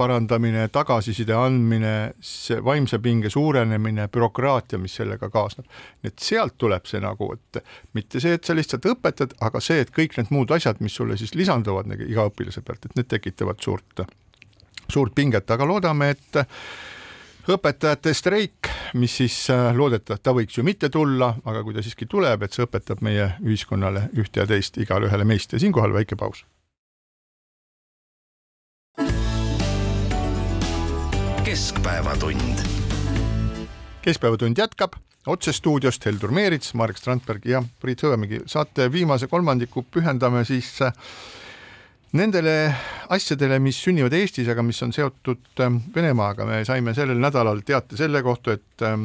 parandamine, tagasiside andmine, see vaimse pinge suurenemine, bürokraatia, mis sellega kaasneb. nii et sealt tuleb see nagu, et mitte see, et sa lihtsalt õpetad, aga see, et kõik need muud asjad, mis sulle siis lisanduvad nagu iga õpilase pealt, et need tekitavad suurt, suurt pinget, aga loodame, et õpetajate streik, mis siis äh, loodetavasti, ta võiks ju mitte tulla, aga kui ta siiski tuleb, et see õpetab meie ühiskonnale ühte ja teist igale ühele meist ja siinkohal väike paus keskpäevatund. keskpäevatund jätkab otse stuudiost Heldur Meerits, Marek Strandberg ja Priit Hõbemägi. saate viimase kolmandiku pühendame siis äh, nendele asjadele, mis sünnivad Eestis, aga mis on seotud äh, Venemaaga. me saime sellel nädalal teate selle kohta, et äh,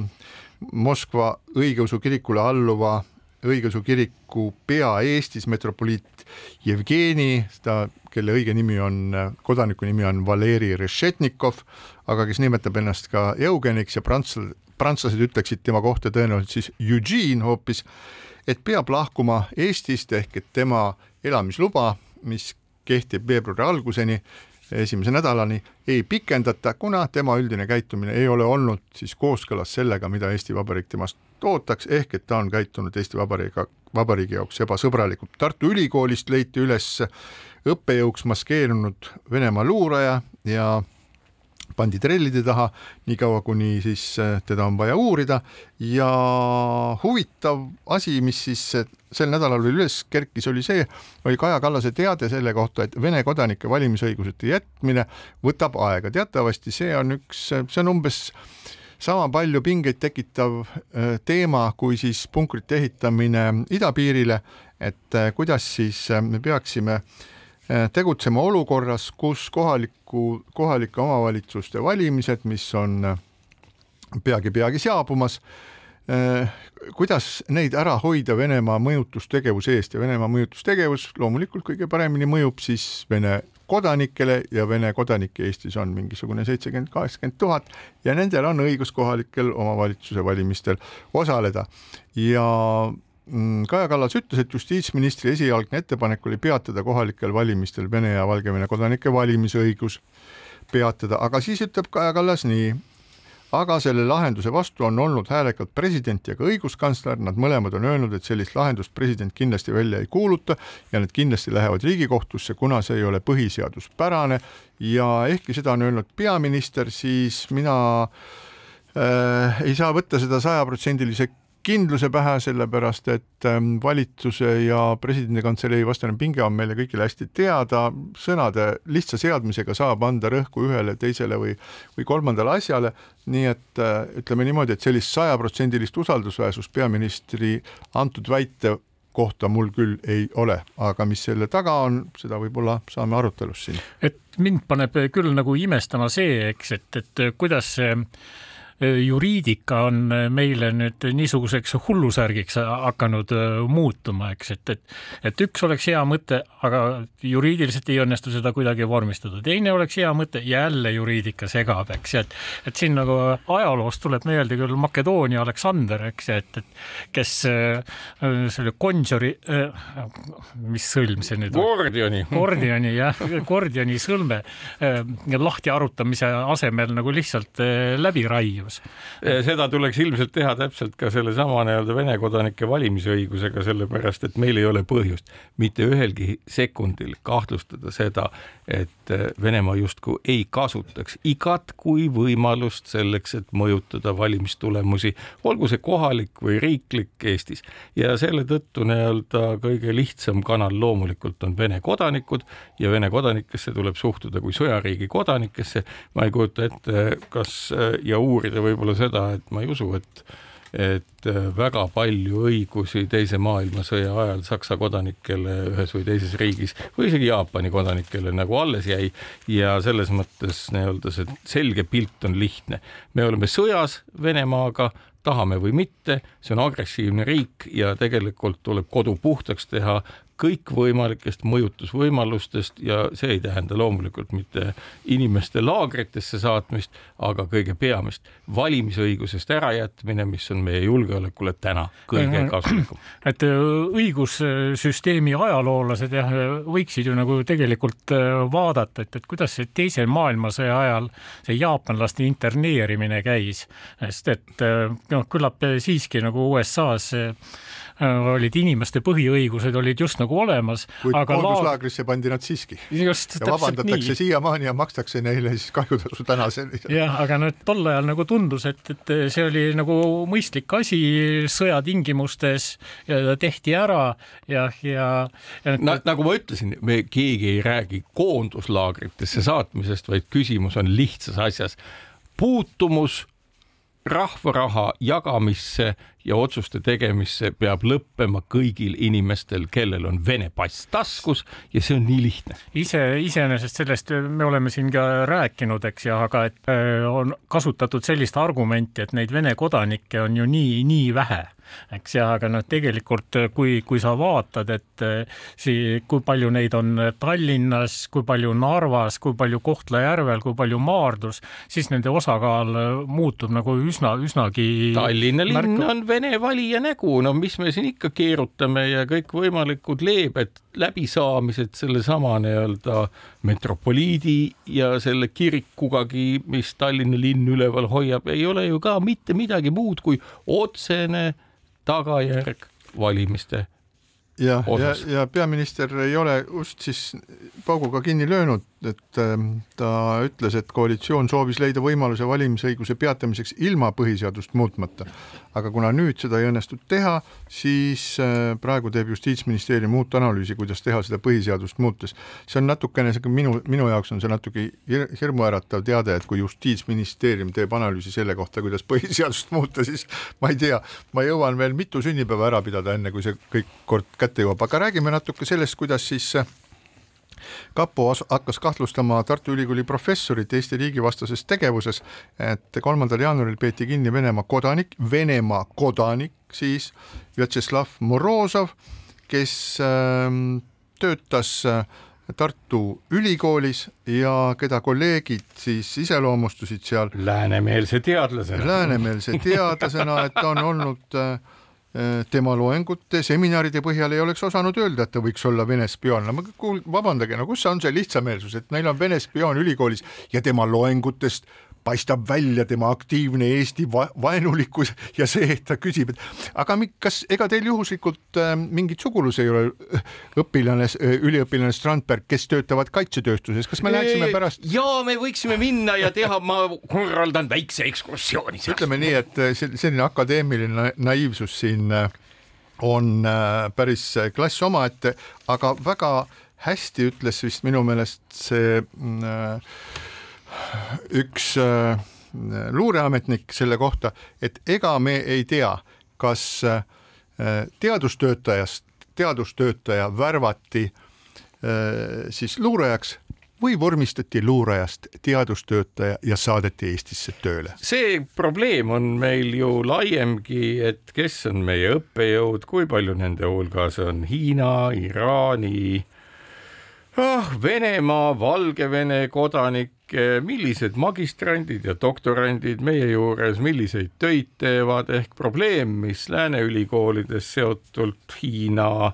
Moskva õigeusu kirikule alluva õigeusu kiriku pea Eestis, metropoliit Jevgeni, ta, kelle õige nimi on, kodaniku nimi on Valeri Rešetnikov, aga kes nimetab ennast ka Eugeniks ja prantslased, prantslased ütleksid tema kohta tõenäoliselt siis Eugene hoopis, et peab lahkuma Eestist ehk et tema elamisluba, mis kehtib veebruari alguseni, esimese nädalani ei pikendata, kuna tema üldine käitumine ei ole olnud siis kooskõlas sellega, mida Eesti Vabariik temast ootaks, ehk et ta on käitunud Eesti Vabariigiga, vabariigi jaoks ebasõbralikult. Tartu Ülikoolist leiti üles õppejõuks maskeerunud Venemaa luuraja ja pandi trellide taha, niikaua kuni siis äh, teda on vaja uurida ja huvitav asi, mis siis äh, sel nädalal veel üles kerkis, oli see, oli Kaja Kallase teade selle kohta, et Vene kodanike valimisõiguseta jätmine võtab aega. teatavasti see on üks, see on umbes sama palju pingeid tekitav teema kui siis punkrite ehitamine idapiirile, et kuidas siis me peaksime äh, Eh, tegutsema olukorras, kus kohaliku, kohalike omavalitsuste valimised, mis on peagi-peagi eh, saabumas, eh, kuidas neid ära hoida Venemaa mõjutustegevuse eest? Ja Venemaa mõjutustegevus loomulikult kõige paremini mõjub siis Vene kodanikele ja Vene kodanikke Eestis on mingisugune seitsekümmend, kaheksakümmend tuhat ja nendel on õigus kohalikel omavalitsuse valimistel osaleda. Ja Kaja Kallas ütles, et justiitsministri esialgne ettepanek oli peatada kohalikel valimistel Vene ja Valgevene kodanike valimisõigus, peatada, aga siis ütleb Kaja Kallas nii, aga selle lahenduse vastu on olnud häälekalt president ja ka õiguskantsler, nad mõlemad on öelnud, et sellist lahendust president kindlasti välja ei kuuluta ja need kindlasti lähevad Riigikohtusse, kuna see ei ole põhiseaduspärane. Ja ehkki seda on öelnud peaminister, siis mina äh, ei saa võtta seda sajaprotsendilise kindluse pähe, sellepärast et ähm, valitsuse ja presidendi kantselei vastane pinge on meile kõigile hästi teada, sõnade lihtsa seadmisega saab anda rõhku ühele, teisele või, või kolmandale asjale, nii et äh, ütleme niimoodi, et sellist sajaprotsendilist usaldusväärsust peaministri antud väite kohta mul küll ei ole, aga mis selle taga on, seda võib-olla saame arutelus siin. et mind paneb küll nagu imestama see, eks, et, et kuidas see juriidika on meile nüüd niisuguseks hullusärgiks hakanud muutuma, eks, et, et, et üks oleks hea mõte, aga juriidiliselt ei õnnestu seda kuidagi vormistada, teine oleks hea mõte, jälle juriidika segab, eks, et, et siin nagu ajaloost tuleb meelde küll Makedoonia Aleksander, eks, et, et kes selle Gonsiori, mis sõlm see nüüd on? Gordioni. Gordioni jah, Gordioni sõlme lahti arutamise asemel nagu lihtsalt läbi raius tegevus. seda tuleks ilmselt teha täpselt ka sellesama nii-öelda Vene kodanike valimisõigusega, sellepärast et meil ei ole põhjust mitte ühelgi sekundil kahtlustada seda, et Venemaa justkui ei kasutaks igat kui võimalust selleks, et mõjutada valimistulemusi, olgu see kohalik või riiklik Eestis. ja selle tõttu nii-öelda kõige lihtsam kanal loomulikult on Vene kodanikud ja Vene kodanikesse tuleb suhtuda kui sõjariigi kodanikesse. ma ei kujuta ette, kas ja uurida öelda võib-olla seda, et ma ei usu, et et äh, väga palju õigusi Teise maailmasõja ajal Saksa kodanikele ühes või teises riigis või isegi Jaapani kodanikele nagu alles jäi ja selles mõttes nii-öelda see selge pilt on lihtne. me oleme sõjas Venemaaga tahame või mitte, see on agressiivne riik ja tegelikult tuleb kodu puhtaks teha kõikvõimalikest mõjutusvõimalustest ja see ei tähenda loomulikult mitte inimeste laagritesse saatmist, aga kõige peamist, valimisõigusest ärajätmine, mis on meie julgeolekule täna kõige kasulikum. et äh, õigussüsteemi ajaloolased jah, võiksid ju nagu tegelikult äh, vaadata, et, et kuidas see teise maailmasõja ajal see jaapanlaste interneerimine käis, sest et äh, noh, küllap siiski nagu USA-s olid inimeste põhiõigused olid just nagu olemas. kuid koonduslaagrisse laag... pandi nad siiski. just, ja vabandatakse siiamaani ja makstakse neile siis kahjutasu tänaseni. jah, aga no tol ajal nagu tundus, et, et see oli nagu mõistlik asi sõja tingimustes ja tehti ära ja, ja, ja. Na, nagu ma ütlesin, me keegi ei räägi koonduslaagritesse saatmisest, vaid küsimus on lihtsas asjas. puutumus rahvaraha jagamisse ja otsuste tegemisse peab lõppema kõigil inimestel, kellel on Vene pass taskus ja see on nii lihtne. ise, iseenesest sellest me oleme siin ka rääkinud, eks ju, aga et äh, on kasutatud sellist argumenti, et neid Vene kodanikke on ju nii, nii vähe eks ja, aga noh, tegelikult kui, kui sa vaatad, et äh, sii-, kui palju neid on Tallinnas, kui palju Narvas, kui palju Kohtla-Järvel, kui palju Maardus, siis nende osakaal muutub nagu üsna, üsnagi Tallinna linn märkav. on Vene valija nägu, no mis me siin ikka keerutame ja kõikvõimalikud leebed läbisaamised sellesama nii-öelda metropoliidi ja selle kirikugagi, mis Tallinna linn üleval hoiab, ei ole ju ka mitte midagi muud kui otsene tagajärg valimiste ja, ja, ja peaminister ei ole ust siis pauguga kinni löönud, et ähm, ta ütles, et koalitsioon soovis leida võimaluse valimisõiguse peatamiseks ilma põhiseadust muutmata. aga kuna nüüd seda ei õnnestunud teha, siis äh, praegu teeb Justiitsministeerium uut analüüsi, kuidas teha seda põhiseadust muutes. see on natukene, minu, minu jaoks on see natuke hirmuäratav teade, et kui Justiitsministeerium teeb analüüsi selle kohta, kuidas põhiseadust muuta, siis ma ei tea, ma jõuan veel mitu sünnipäeva ära pidada, enne kui see kõik kord kätte jõuab, aga räägime natuke sellest, kuidas siis äh, kapo hakkas kahtlustama Tartu Ülikooli professorit Eesti riigivastases tegevuses, et kolmandal jaanuaril peeti kinni Venemaa kodanik, Venemaa kodanik siis, Vjatšeslav Morozov, kes äh, töötas äh, Tartu Ülikoolis ja keda kolleegid siis iseloomustasid seal läänemeelse teadlasena. läänemeelse teadlasena, et ta on olnud Äh, tema loengute, seminaride põhjal ei oleks osanud öelda, et ta võiks olla Vene spioon. no kuul-, vabandage, no kus on see lihtsameelsus, et neil on Vene spioon ülikoolis ja tema loengutest paistab välja tema aktiivne Eesti va vaenulikkus ja see, et ta küsib, et aga kas, ega teil juhuslikult äh, mingit sugulus ei ole äh, õpilane, äh, üliõpilane Strandberg, kes töötavad kaitsetööstuses, kas me läheksime pärast? ja me võiksime minna ja teha, ma korraldan väikse ekskursiooni. ütleme nii, et selline akadeemiline naiivsus siin on päris klass omaette, aga väga hästi ütles vist minu meelest see äh, üks äh, luureametnik selle kohta, et ega me ei tea, kas äh, teadustöötajast, teadustöötaja värvati äh, siis luurajaks või vormistati luurajast teadustöötaja ja saadeti Eestisse tööle? see probleem on meil ju laiemgi, et kes on meie õppejõud, kui palju nende hulgas on Hiina, Iraani oh,, Venemaa, Valgevene kodanik, millised magistrandid ja doktorandid meie juures milliseid töid teevad, ehk probleem, mis lääne ülikoolides seotult Hiina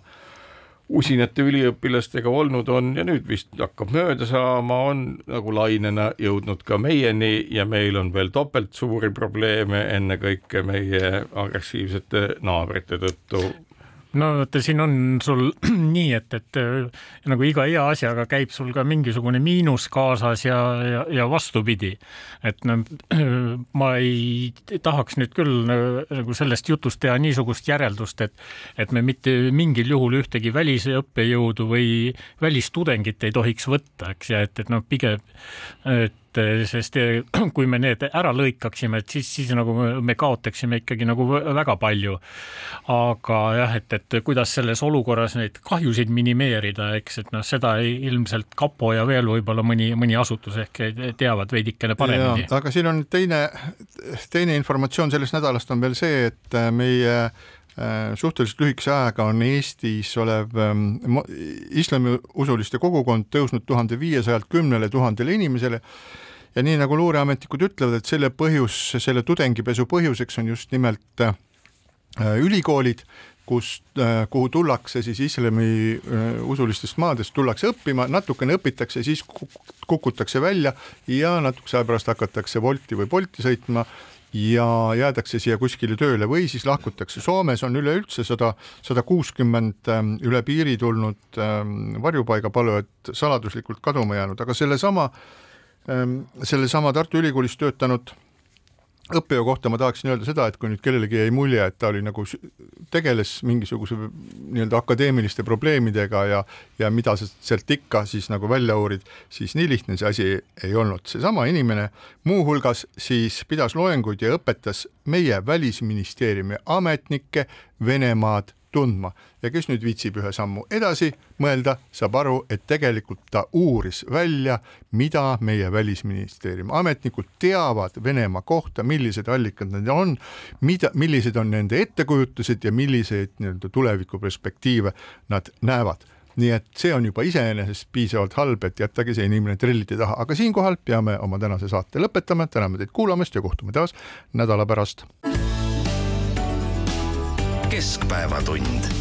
usinate üliõpilastega olnud on ja nüüd vist hakkab mööda saama, on nagu lainena jõudnud ka meieni ja meil on veel topelt suuri probleeme, ennekõike meie agressiivsete naabrite tõttu no vaata, siin on sul nii, et, et nagu iga hea asjaga käib sul ka mingisugune miinus kaasas ja, ja, ja vastupidi. et no ma ei tahaks nüüd küll nagu sellest jutust teha niisugust järeldust, et, et me mitte mingil juhul ühtegi välisõppejõudu või välistudengit ei tohiks võtta, eks, ja et, et noh, pigem et et sest kui me need ära lõikaksime, et siis, siis nagu me kaotaksime ikkagi nagu väga palju. aga jah, et, et kuidas selles olukorras neid kahjusid minimeerida, eks, et noh, seda ilmselt kapo ja veel võib-olla mõni, mõni asutus ehk teavad veidikene paremini. aga siin on teine, teine informatsioon sellest nädalast on veel see, et meie Äh, suhteliselt lühikese ajaga on Eestis olev ähm, islamiusuliste kogukond tõusnud tuhande viiesajalt kümnele tuhandele inimesele. Ja nii nagu luureametnikud ütlevad, et selle põhjus, selle tudengipesu põhjuseks on just nimelt äh, ülikoolid, kus, äh, kuhu tullakse siis islami usulistest maadest, tullakse õppima, natukene õpitakse, siis kukutakse välja ja natukese aja pärast hakatakse Wolti või Bolti sõitma ja jäädakse siia kuskile tööle või siis lahkutakse. Soomes on üleüldse sada, sada kuuskümmend ähm, üle piiri tulnud ähm, varjupaigapalujat saladuslikult kaduma jäänud, aga sellesama, ähm, sellesama Tartu Ülikoolis töötanud õppejõu kohta ma tahaksin öelda seda, et kui nüüd kellelegi jäi mulje, et ta oli nagu tegeles mingisuguse nii-öelda akadeemiliste probleemidega ja ja mida sa sealt ikka siis nagu välja uurid, siis nii lihtne see asi ei olnud. seesama inimene muuhulgas siis pidas loenguid ja õpetas meie välisministeeriumi ametnikke Venemaad tundma ja kes nüüd viitsib ühe sammu edasi mõelda, saab aru, et tegelikult ta uuris välja, mida meie välisministeeriumi ametnikud teavad Venemaa kohta, millised allikad need on, mida, millised on nende ettekujutused ja milliseid nii-öelda tulevikuperspektiive nad näevad. Nii et see on juba iseenesest piisavalt halb, et jättage see inimene trellide taha, aga siinkohal peame oma tänase saate lõpetama, täname teid kuulamast ja kohtume taas nädala pärast keskpäevatund